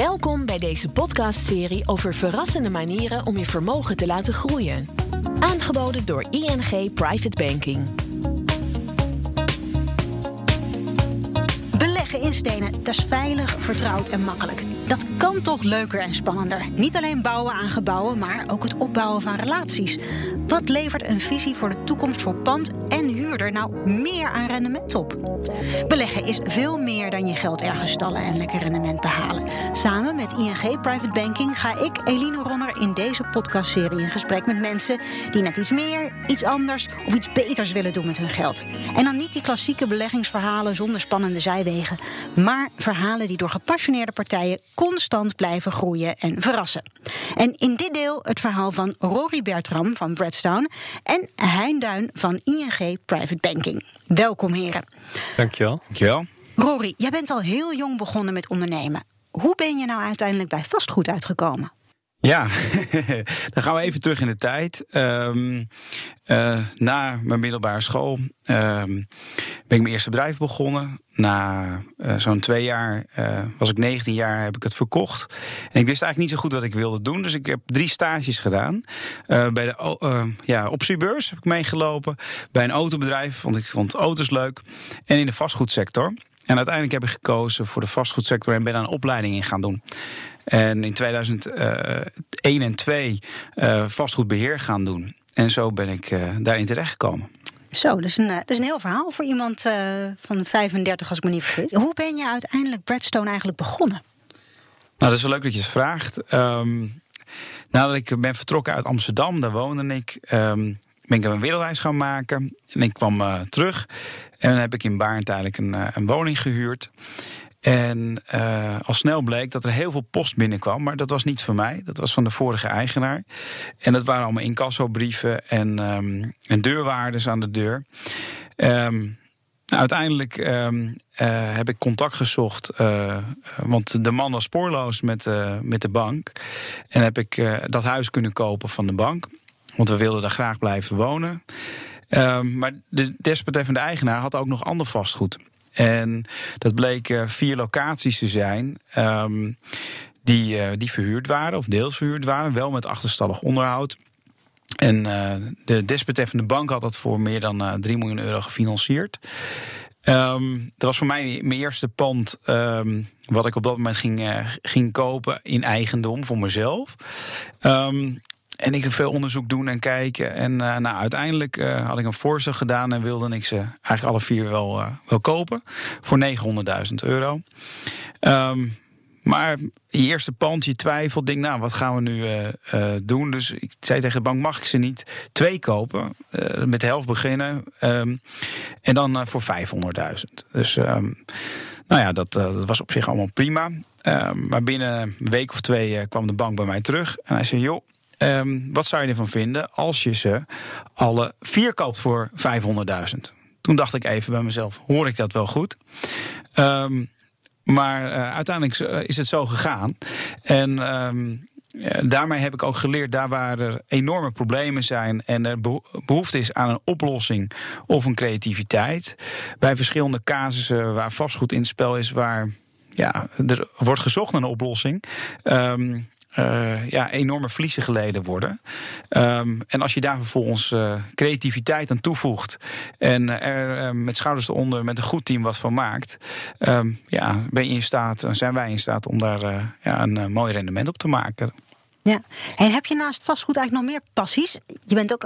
Welkom bij deze podcastserie over verrassende manieren om je vermogen te laten groeien. Aangeboden door ING Private Banking. Beleggen in stenen, dat is veilig, vertrouwd en makkelijk. Dat kan toch leuker en spannender. Niet alleen bouwen aan gebouwen, maar ook het opbouwen van relaties. Wat levert een visie voor de toekomst voor pand en huurder nou meer aan rendement op? Beleggen is veel meer dan je geld ergens stallen en lekker rendement behalen. Samen met ING Private Banking ga ik, Eline Ronner, in deze podcastserie in gesprek met mensen die net iets meer, iets anders of iets beters willen doen met hun geld. En dan niet die klassieke beleggingsverhalen zonder spannende zijwegen, maar verhalen die door gepassioneerde partijen constant blijven groeien en verrassen. En in dit deel het verhaal van Rory Bertram van Bradstone en Hein Duin van ING Private Banking. Welkom heren. Dankjewel. Dankjewel. Rory, jij bent al heel jong begonnen met ondernemen. Hoe ben je nou uiteindelijk bij vastgoed uitgekomen? Ja, dan gaan we even terug in de tijd. Um, uh, na mijn middelbare school um, ben ik mijn eerste bedrijf begonnen. Na uh, zo'n twee jaar, uh, was ik 19 jaar, heb ik het verkocht. En ik wist eigenlijk niet zo goed wat ik wilde doen. Dus ik heb drie stages gedaan. bij de ja, optiebeurs heb ik meegelopen. Bij een autobedrijf, want ik vond auto's leuk. En in de vastgoedsector. En uiteindelijk heb ik gekozen voor de vastgoedsector en ben daar een opleiding in gaan doen. En in 2001 en 2 uh, vastgoedbeheer gaan doen. En zo ben ik uh, daarin terechtgekomen. Zo, dat is, een, dat is een heel verhaal voor iemand uh, van 35, als ik me niet vergis. Hoe ben je uiteindelijk Bradstone eigenlijk begonnen? Nou, dat is wel leuk dat je het vraagt. Um, nadat ik ben vertrokken uit Amsterdam, daar woonde ik, um, ben ik een wereldreis gaan maken. En ik kwam uh, terug en dan heb ik in Baarn tijdelijk een, een woning gehuurd. En uh, al snel bleek dat er heel veel post binnenkwam. Maar dat was niet van mij. Dat was van de vorige eigenaar. En dat waren allemaal incassobrieven en, um, en deurwaarders aan de deur. Um, uiteindelijk um, uh, heb ik contact gezocht. Uh, want de man was spoorloos met, met de bank. En heb ik dat huis kunnen kopen van de bank. Want we wilden daar graag blijven wonen. maar de desbetreffende eigenaar had ook nog ander vastgoed. En dat bleek vier locaties te zijn. Um, die, uh, die verhuurd waren, of deels verhuurd waren, wel met achterstallig onderhoud. En uh, de desbetreffende bank had dat voor meer dan uh, 3 miljoen euro gefinancierd. Um, dat was voor mij mijn eerste pand um, wat ik op dat moment ging, ging kopen in eigendom voor mezelf. Um, en ik veel onderzoek doen en kijken. En uh, nou, uiteindelijk uh, had ik een voorstel gedaan en wilde ik ze eigenlijk alle vier wel, uh, wel kopen. Voor 900.000 euro. Um, maar je eerste pand, je twijfelt, denk, nou, wat gaan we nu doen? Dus ik zei tegen de bank, mag ik ze niet twee kopen? met de helft beginnen. Um, en dan voor 500.000. Dus... Um, nou ja, dat, dat, was op zich allemaal prima. maar binnen een week of twee kwam de bank bij mij terug. En hij zei, joh, Um, wat zou je ervan vinden als je ze alle vier koopt voor 500.000? Toen dacht ik even bij mezelf: hoor ik dat wel goed? Um, maar uh, uiteindelijk is het zo gegaan. En um, daarmee heb ik ook geleerd, daar waar er enorme problemen zijn en er behoefte is aan een oplossing of een creativiteit. Bij verschillende casussen waar vastgoed in het spel is, waar ja, er wordt gezocht naar een oplossing. Uh, ja, enorme verliezen geleden worden. Um, en als je daar vervolgens uh, creativiteit aan toevoegt en er uh, met schouders eronder met een goed team wat van maakt, um, ja, ben je in staat, zijn wij in staat om daar ja, een mooi rendement op te maken. Ja, en heb je naast vastgoed eigenlijk nog meer passies? Je bent ook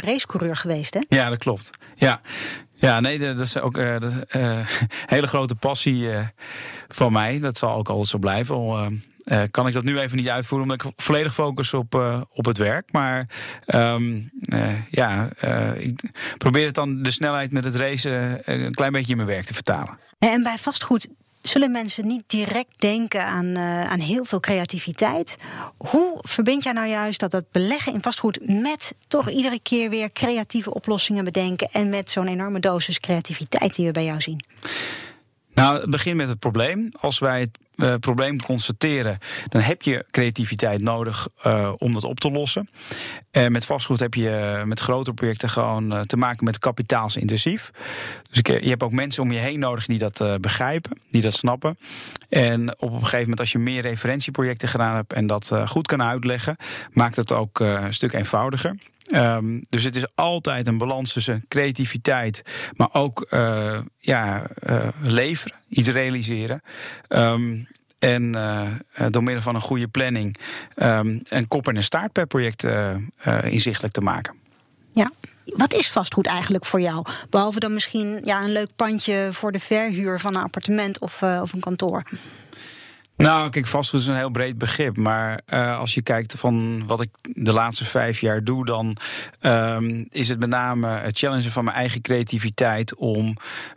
racecoureur geweest, hè? Ja, dat klopt. Ja, ja, nee, dat is ook een uh, hele grote passie uh, van mij. Dat zal ook altijd zo blijven. Al uh, kan ik dat nu even niet uitvoeren, omdat ik volledig focus op, uh, op het werk. Maar um, uh, ja, ik probeer het dan de snelheid met het racen een klein beetje in mijn werk te vertalen. En bij vastgoed zullen mensen niet direct denken aan, aan heel veel creativiteit. Hoe verbind jij nou juist dat dat beleggen in vastgoed met toch iedere keer weer creatieve oplossingen bedenken en met zo'n enorme dosis creativiteit die we bij jou zien? Nou, het begint met het probleem. Als wij het uh, probleem constateren, dan heb je creativiteit nodig uh, om dat op te lossen. En met vastgoed heb je met grotere projecten gewoon te maken met kapitaalsintensief. Dus je hebt ook mensen om je heen nodig die dat begrijpen, die dat snappen. En op een gegeven moment, als je meer referentieprojecten gedaan hebt en dat goed kan uitleggen, maakt het ook een stuk eenvoudiger. Um, dus het is altijd een balans tussen creativiteit, maar ook ja, leveren, iets realiseren. Um, en uh, door middel van een goede planning um, een kop en een staart per project inzichtelijk te maken. Ja, wat is vastgoed eigenlijk voor jou? Behalve dan misschien ja, een leuk pandje voor de verhuur van een appartement of, of een kantoor. Nou, kijk, vastgoed is een heel breed begrip. Maar uh, als je kijkt van wat ik de laatste vijf jaar doe, dan um, is het met name het challengen van mijn eigen creativiteit om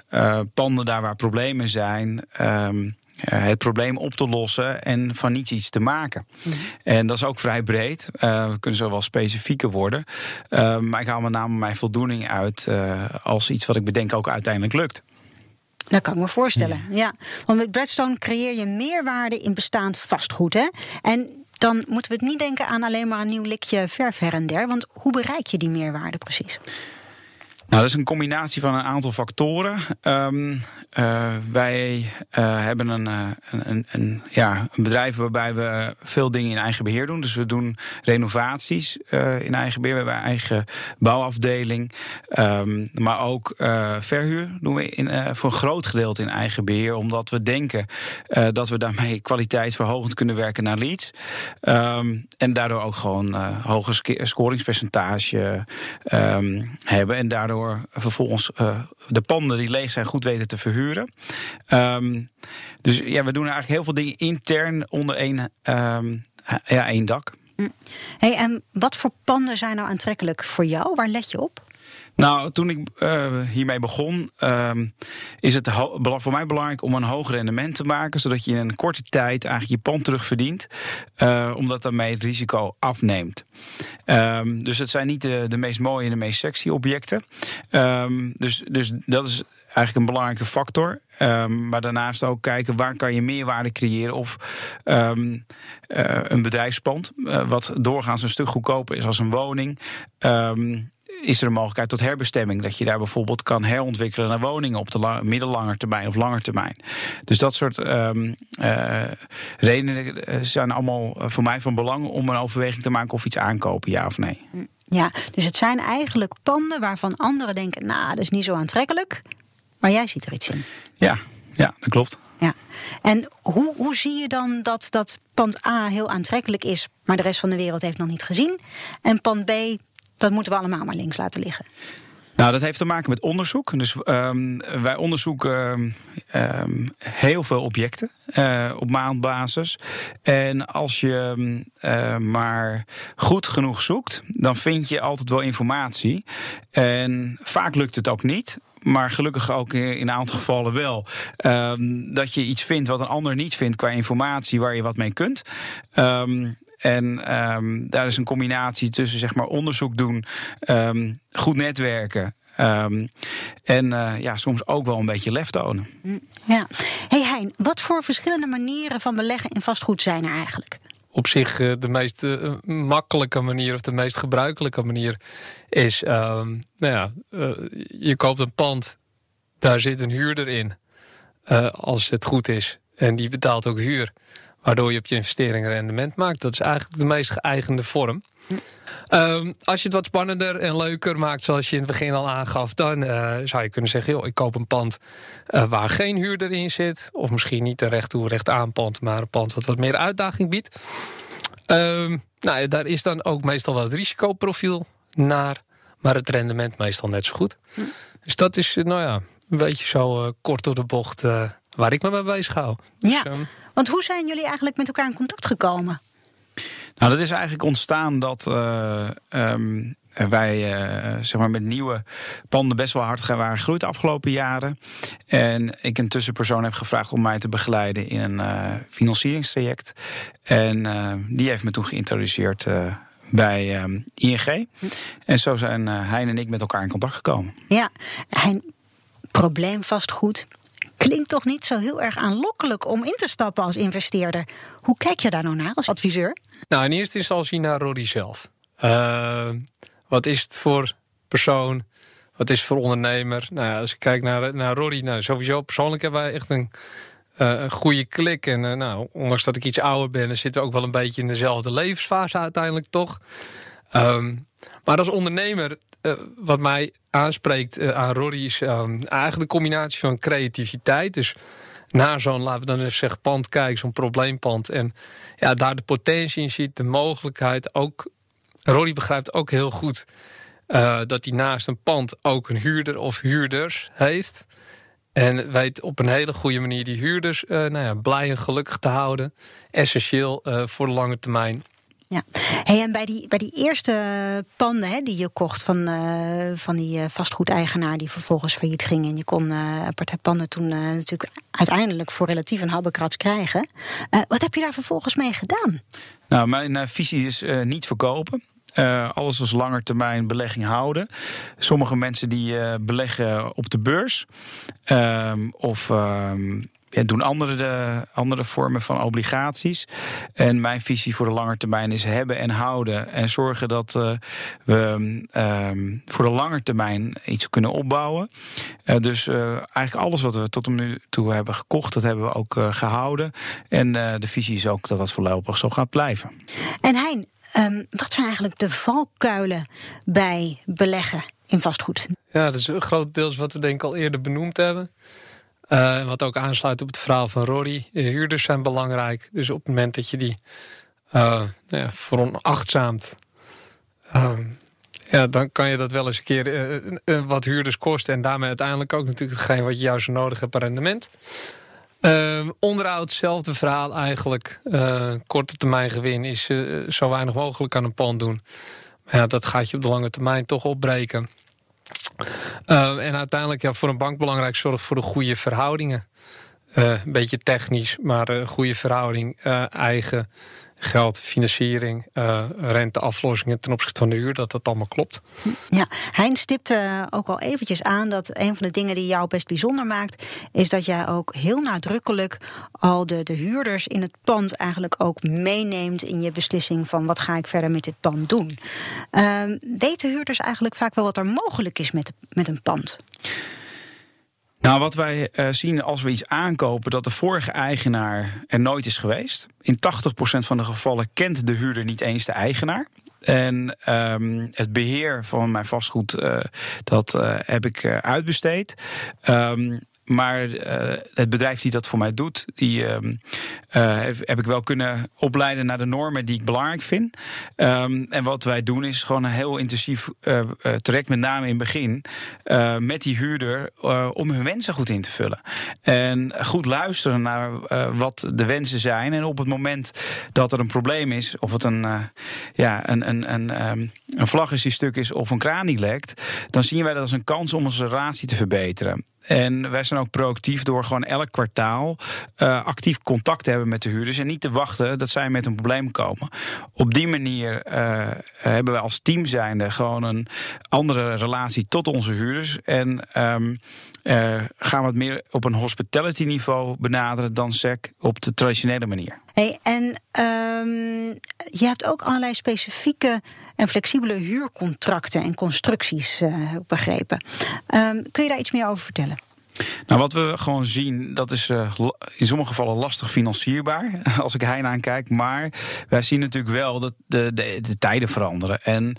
uh, panden daar waar problemen zijn. Um, het probleem op te lossen en van niets iets te maken. Mm. En dat is ook vrij breed. Uh, we kunnen zo wel specifieker worden. Uh, maar ik haal met name mijn voldoening uit uh, als iets wat ik bedenk ook uiteindelijk lukt. Dat kan ik me voorstellen. Ja. Want met Bradstone creëer je meerwaarde in bestaand vastgoed. Hè? En dan moeten we het niet denken aan alleen maar een nieuw likje verf her en der. Want hoe bereik je die meerwaarde precies? Nou, dat is een combinatie van een aantal factoren. Um, uh, wij uh, hebben een, uh, een, een, ja, een bedrijf waarbij we veel dingen in eigen beheer doen. Dus we doen renovaties in eigen beheer. We hebben een eigen bouwafdeling. Um, maar ook verhuur doen we in, voor een groot gedeelte in eigen beheer. Omdat we denken dat we daarmee kwaliteitsverhogend kunnen werken naar leads. Um, en daardoor ook gewoon hoger scoringspercentage hebben. En daardoor vervolgens uh, de panden die leeg zijn goed weten te verhuren. Um, dus ja, we doen eigenlijk heel veel dingen intern onder één, um, ja, één dak. Mm. Hey, en wat voor panden zijn nou aantrekkelijk voor jou? Waar let je op? Nou, toen ik uh, hiermee begon, uh, is het voor mij belangrijk om een hoog rendement te maken, zodat je in een korte tijd eigenlijk je pand terugverdient, uh, omdat daarmee het risico afneemt. Um, dus het zijn niet de, meest mooie en de meest sexy objecten. Um, dus, dus dat is eigenlijk een belangrijke factor. Maar daarnaast ook kijken waar kan je meerwaarde creëren. Of uh, een bedrijfspand, wat doorgaans een stuk goedkoper is als een woning. Um, is er een mogelijkheid tot herbestemming. Dat je daar bijvoorbeeld kan herontwikkelen naar woningen op de middellange termijn of lange termijn. Dus dat soort um, uh, redenen eh, zijn allemaal eh, voor mij van belang om een overweging te maken of iets aankopen, ja of nee. Ja, dus het zijn eigenlijk panden waarvan anderen denken, nou, dat is niet zo aantrekkelijk. Maar jij ziet er iets in. Ja, ja dat klopt. Ja. En hoe, hoe zie je dan dat, dat pand A heel aantrekkelijk is, maar de rest van de wereld heeft nog niet gezien? En pand B dat moeten we allemaal maar links laten liggen. Nou, dat heeft te maken met onderzoek. Dus um, wij onderzoeken um, heel veel objecten uh, op maandbasis. En als je uh, maar goed genoeg zoekt, dan vind je altijd wel informatie. En vaak lukt het ook niet maar gelukkig ook in een aantal gevallen wel. Dat je iets vindt wat een ander niet vindt qua informatie waar je wat mee kunt. Um, en um, daar is een combinatie tussen zeg maar onderzoek doen, um, goed netwerken. Um, en uh, ja, soms ook wel een beetje lef tonen. Ja. Hey Hein, wat voor verschillende manieren van beleggen in vastgoed zijn er eigenlijk? Op zich uh, de meest uh, makkelijke manier of de meest gebruikelijke manier is: nou ja, je koopt een pand, daar zit een huurder in, als het goed is. En die betaalt ook huur waardoor je op je investering rendement maakt. Dat is eigenlijk de meest geëigende vorm. Um, als je het wat spannender en leuker maakt, zoals je in het begin al aangaf, dan uh, zou je kunnen zeggen: joh, ik koop een pand uh, waar geen huurder in zit. Of misschien niet een recht toe, recht aan pand, maar een pand wat wat meer uitdaging biedt. Um, nou, daar is dan ook meestal wel het risicoprofiel naar, maar het rendement meestal net zo goed. Dus dat is, nou ja, een beetje zo uh, kort door de bocht waar ik me mee bezig hou. Ja, dus, um, want hoe zijn jullie eigenlijk met elkaar in contact gekomen? Nou, dat is eigenlijk ontstaan dat uh, um, wij uh, zeg maar met nieuwe panden best wel hard waren gegroeid de afgelopen jaren. En ik een tussenpersoon heb gevraagd om mij te begeleiden in een uh, financieringstraject. En die heeft me toen geïntroduceerd bij um, ING. En zo zijn Hein en ik met elkaar in contact gekomen. Ja, Hein, probleem vastgoed klinkt toch niet zo heel erg aanlokkelijk om in te stappen als investeerder. Hoe kijk je daar nou naar als adviseur? Nou, in eerste instantie naar Roddy zelf. Uh, wat is het voor persoon? Wat is het voor ondernemer? Nou als ik kijk naar, naar Roddy, nou, sowieso persoonlijk hebben wij echt een, een goede klik. En uh, nou, ondanks dat ik iets ouder ben, zitten we ook wel een beetje in dezelfde levensfase uiteindelijk toch. Um, maar als ondernemer, uh, wat mij aanspreekt aan Roddy is um, eigenlijk de combinatie van creativiteit. Dus naar zo'n, laten we dan even zeggen, pand kijken, zo'n probleempand. En ja, daar de potentie in ziet, de mogelijkheid. Ook, Roddy begrijpt ook heel goed uh, dat hij naast een pand ook een huurder of huurders heeft. En weet op een hele goede manier die huurders nou ja, blij en gelukkig te houden. Essentieel voor de lange termijn. Ja, hey, en bij die, bij die eerste panden hè, die je kocht van, uh, van die vastgoedeigenaar die vervolgens failliet ging. En je kon uh, panden toen natuurlijk uiteindelijk voor relatief een habbekrats krijgen. wat heb je daar vervolgens mee gedaan? Nou, mijn visie is niet verkopen. Uh, alles als langetermijn belegging houden. Sommige mensen die beleggen op de beurs. Uh, of ehm, ja, doen andere, de, andere vormen van obligaties. En mijn visie voor de lange termijn is hebben en houden. En zorgen dat uh, we um, voor de lange termijn iets kunnen opbouwen. Uh, dus uh, eigenlijk alles wat we tot nu toe hebben gekocht, dat hebben we ook gehouden. En de visie is ook dat dat voorlopig zo gaat blijven. En Hein, um, wat zijn eigenlijk de valkuilen bij beleggen in vastgoed? Ja, dat is een groot deel wat we denk ik al eerder benoemd hebben. Uh, wat ook aansluit op het verhaal van Rory. De huurders zijn belangrijk. Dus op het moment dat je die uh, ja, veronachtzaamt... Uh, ja, dan kan je dat wel eens een keer uh, wat huurders kosten... en daarmee uiteindelijk ook natuurlijk hetgeen wat je juist nodig hebt per rendement. Uh, onderhoud, hetzelfde verhaal eigenlijk. Korte termijn gewin is zo weinig mogelijk aan een pand doen. Maar ja, dat gaat je op de lange termijn toch opbreken. Uh, en uiteindelijk ja, voor een bank belangrijk zorg voor de goede verhoudingen. Uh, een beetje technisch, maar een goede verhouding. Eigen geld, financiering, uh, renteaflossingen ten opzichte van de huur, dat dat allemaal klopt. Ja, Hein stipte ook al eventjes aan dat een van de dingen die jou best bijzonder maakt, is dat jij ook heel nadrukkelijk al de, de huurders in het pand eigenlijk ook meeneemt in je beslissing van wat ga ik verder met dit pand doen. Uh, weten huurders eigenlijk vaak wel wat er mogelijk is met, met een pand? Nou, wat wij uh, zien als we iets aankopen dat de vorige eigenaar er nooit is geweest. In 80% van de gevallen kent de huurder niet eens de eigenaar. En um, het beheer van mijn vastgoed, uh, dat uh, heb ik uitbesteed. Um, maar het bedrijf die dat voor mij doet, die uh, uh, heb, ik wel kunnen opleiden naar de normen die ik belangrijk vind. Um, en wat wij doen is gewoon een heel intensief uh, met name in het begin, met die huurder om hun wensen goed in te vullen. En goed luisteren naar wat de wensen zijn. En op het moment dat er een probleem is, of het een, ja, een, een, een, um, een vlag is die stuk is of een kraan die lekt, dan zien wij dat als een kans om onze relatie te verbeteren. En wij zijn ook proactief door gewoon elk kwartaal actief contact te hebben met de huurders. En niet te wachten dat zij met een probleem komen. Op die manier uh, hebben wij als team zijnde gewoon een andere relatie tot onze huurders. En um, uh, gaan we het meer op een hospitality niveau benaderen dan SEC op de traditionele manier. Hey, en um, je hebt ook allerlei specifieke en flexibele huurcontracten en constructies uh, begrepen. Um, kun je daar iets meer over vertellen? Nou, wat we gewoon zien, dat is uh, in sommige gevallen lastig financierbaar. Als ik Hein aankijk. Maar wij zien natuurlijk wel dat de, de, de tijden veranderen. En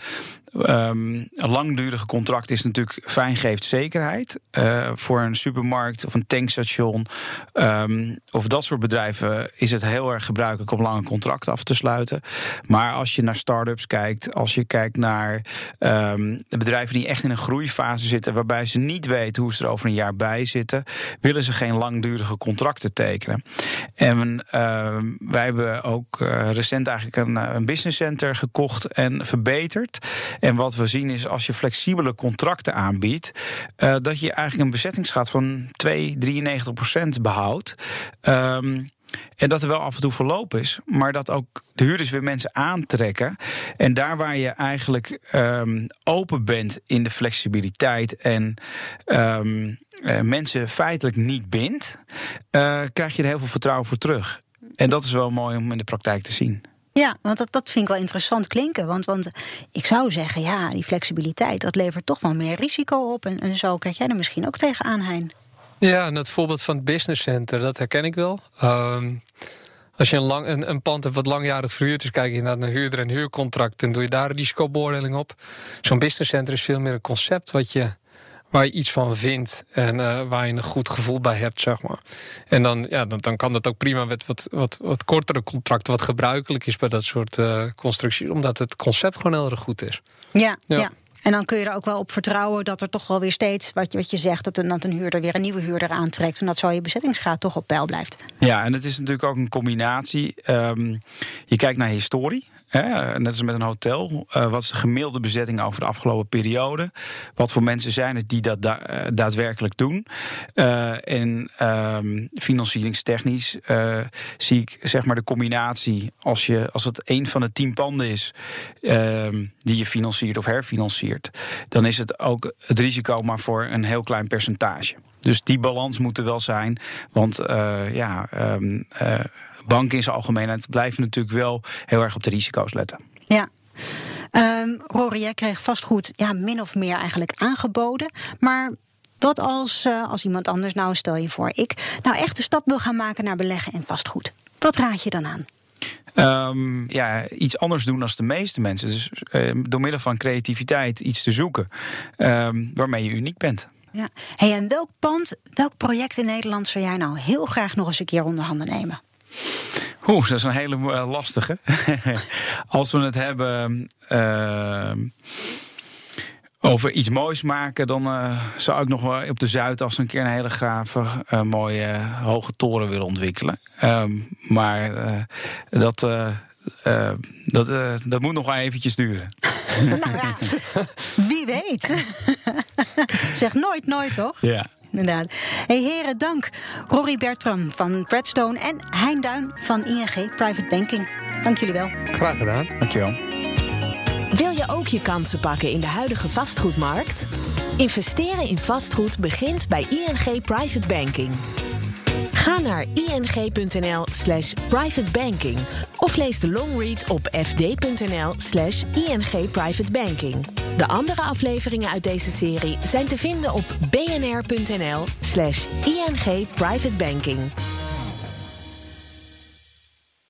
Um, een langdurige contract is natuurlijk fijn, geeft zekerheid. Uh, voor een supermarkt of een tankstation um, of dat soort bedrijven is het heel erg gebruikelijk om lange contracten af te sluiten. Maar als je naar start-ups kijkt, als je kijkt naar um, de bedrijven die echt in een groeifase zitten, waarbij ze niet weten hoe ze er over een jaar bij zitten, willen ze geen langdurige contracten tekenen. En wij hebben ook uh, recent eigenlijk een, een business center gekocht en verbeterd. En wat we zien is als je flexibele contracten aanbiedt, uh, dat je eigenlijk een bezettingsgraad van 2, 93 procent behoudt. Um, en dat er wel af en toe verloop is, maar dat ook de huurders weer mensen aantrekken. En daar waar je eigenlijk um, open bent in de flexibiliteit en um, uh, mensen feitelijk niet bindt, uh, krijg je er heel veel vertrouwen voor terug. En dat is wel mooi om in de praktijk te zien. Ja, want dat, dat vind ik wel interessant klinken. Want, want ik zou zeggen, ja, die flexibiliteit, dat levert toch wel meer risico op. En, zo kijk jij er misschien ook tegenaan, Hein. Ja, en het voorbeeld van het business center, dat herken ik wel. Um, als je een, lang, een, een, pand hebt wat langjarig verhuurd is, kijk je naar een huurder en huurcontract en doe je daar een risicobeoordeling op. Zo'n business center is veel meer een concept wat je waar je iets van vindt en uh, waar je een goed gevoel bij hebt, zeg maar. En dan, ja, dan, dan kan dat ook prima met wat, wat, wat kortere contracten, wat gebruikelijk is bij dat soort uh, constructies, omdat het concept gewoon heel erg goed is. ja. ja. ja. En dan kun je er ook wel op vertrouwen dat er toch wel weer steeds, wat je, wat je zegt, dat een, dat een huurder weer een nieuwe huurder aantrekt. En dat zo je bezettingsgraad toch op peil blijft. Ja, en het is natuurlijk ook een combinatie. Um, je kijkt naar historie. Hè, net als met een hotel. Uh, wat is de gemiddelde bezetting over de afgelopen periode? Wat voor mensen zijn het die dat da uh, daadwerkelijk doen? Uh, en um, financieringstechnisch zie ik zeg maar de combinatie. Als, je, als het een van de tien panden is ehm, die je financiert of herfinanciert, dan is het ook het risico maar voor een heel klein percentage. Dus die balans moet er wel zijn. Want ja. Um, banken in zijn algemeenheid blijven natuurlijk wel heel erg op de risico's letten. Ja. Um, Rory, jij kreeg vastgoed ja, min of meer eigenlijk aangeboden. Maar wat als, uh, als iemand anders, nou stel je voor, ik nou echt de stap wil gaan maken naar beleggen in vastgoed. Wat raad je dan aan? Um, ja, iets anders doen dan de meeste mensen. Dus uh, door middel van creativiteit iets te zoeken um, waarmee je uniek bent. Ja. Hey, en welk pand, welk project in Nederland zou jij nou heel graag nog eens een keer onder handen nemen? Oeh, dat is een hele uh, lastige. Als we het hebben uh, over iets moois maken, dan uh, zou ik nog wel op de Zuidas een keer een hele grave, mooie hoge toren willen ontwikkelen. Ehm, maar dat, dat, dat moet nog wel eventjes duren. nou ja, wie weet. zeg nooit, nooit toch? Ja inderdaad. Hey, heren, dank. Rory Bertram van Redstone en Hein Duin van ING Private Banking. Dank jullie wel. Graag gedaan. Dankjewel. Wil je ook je kansen pakken in de huidige vastgoedmarkt? Investeren in vastgoed begint bij ING Private Banking. Ga naar ing.nl slash privatebanking of lees de longread op fd.nl slash ing De andere afleveringen uit deze serie zijn te vinden op bnr.nl slash ing privatebanking.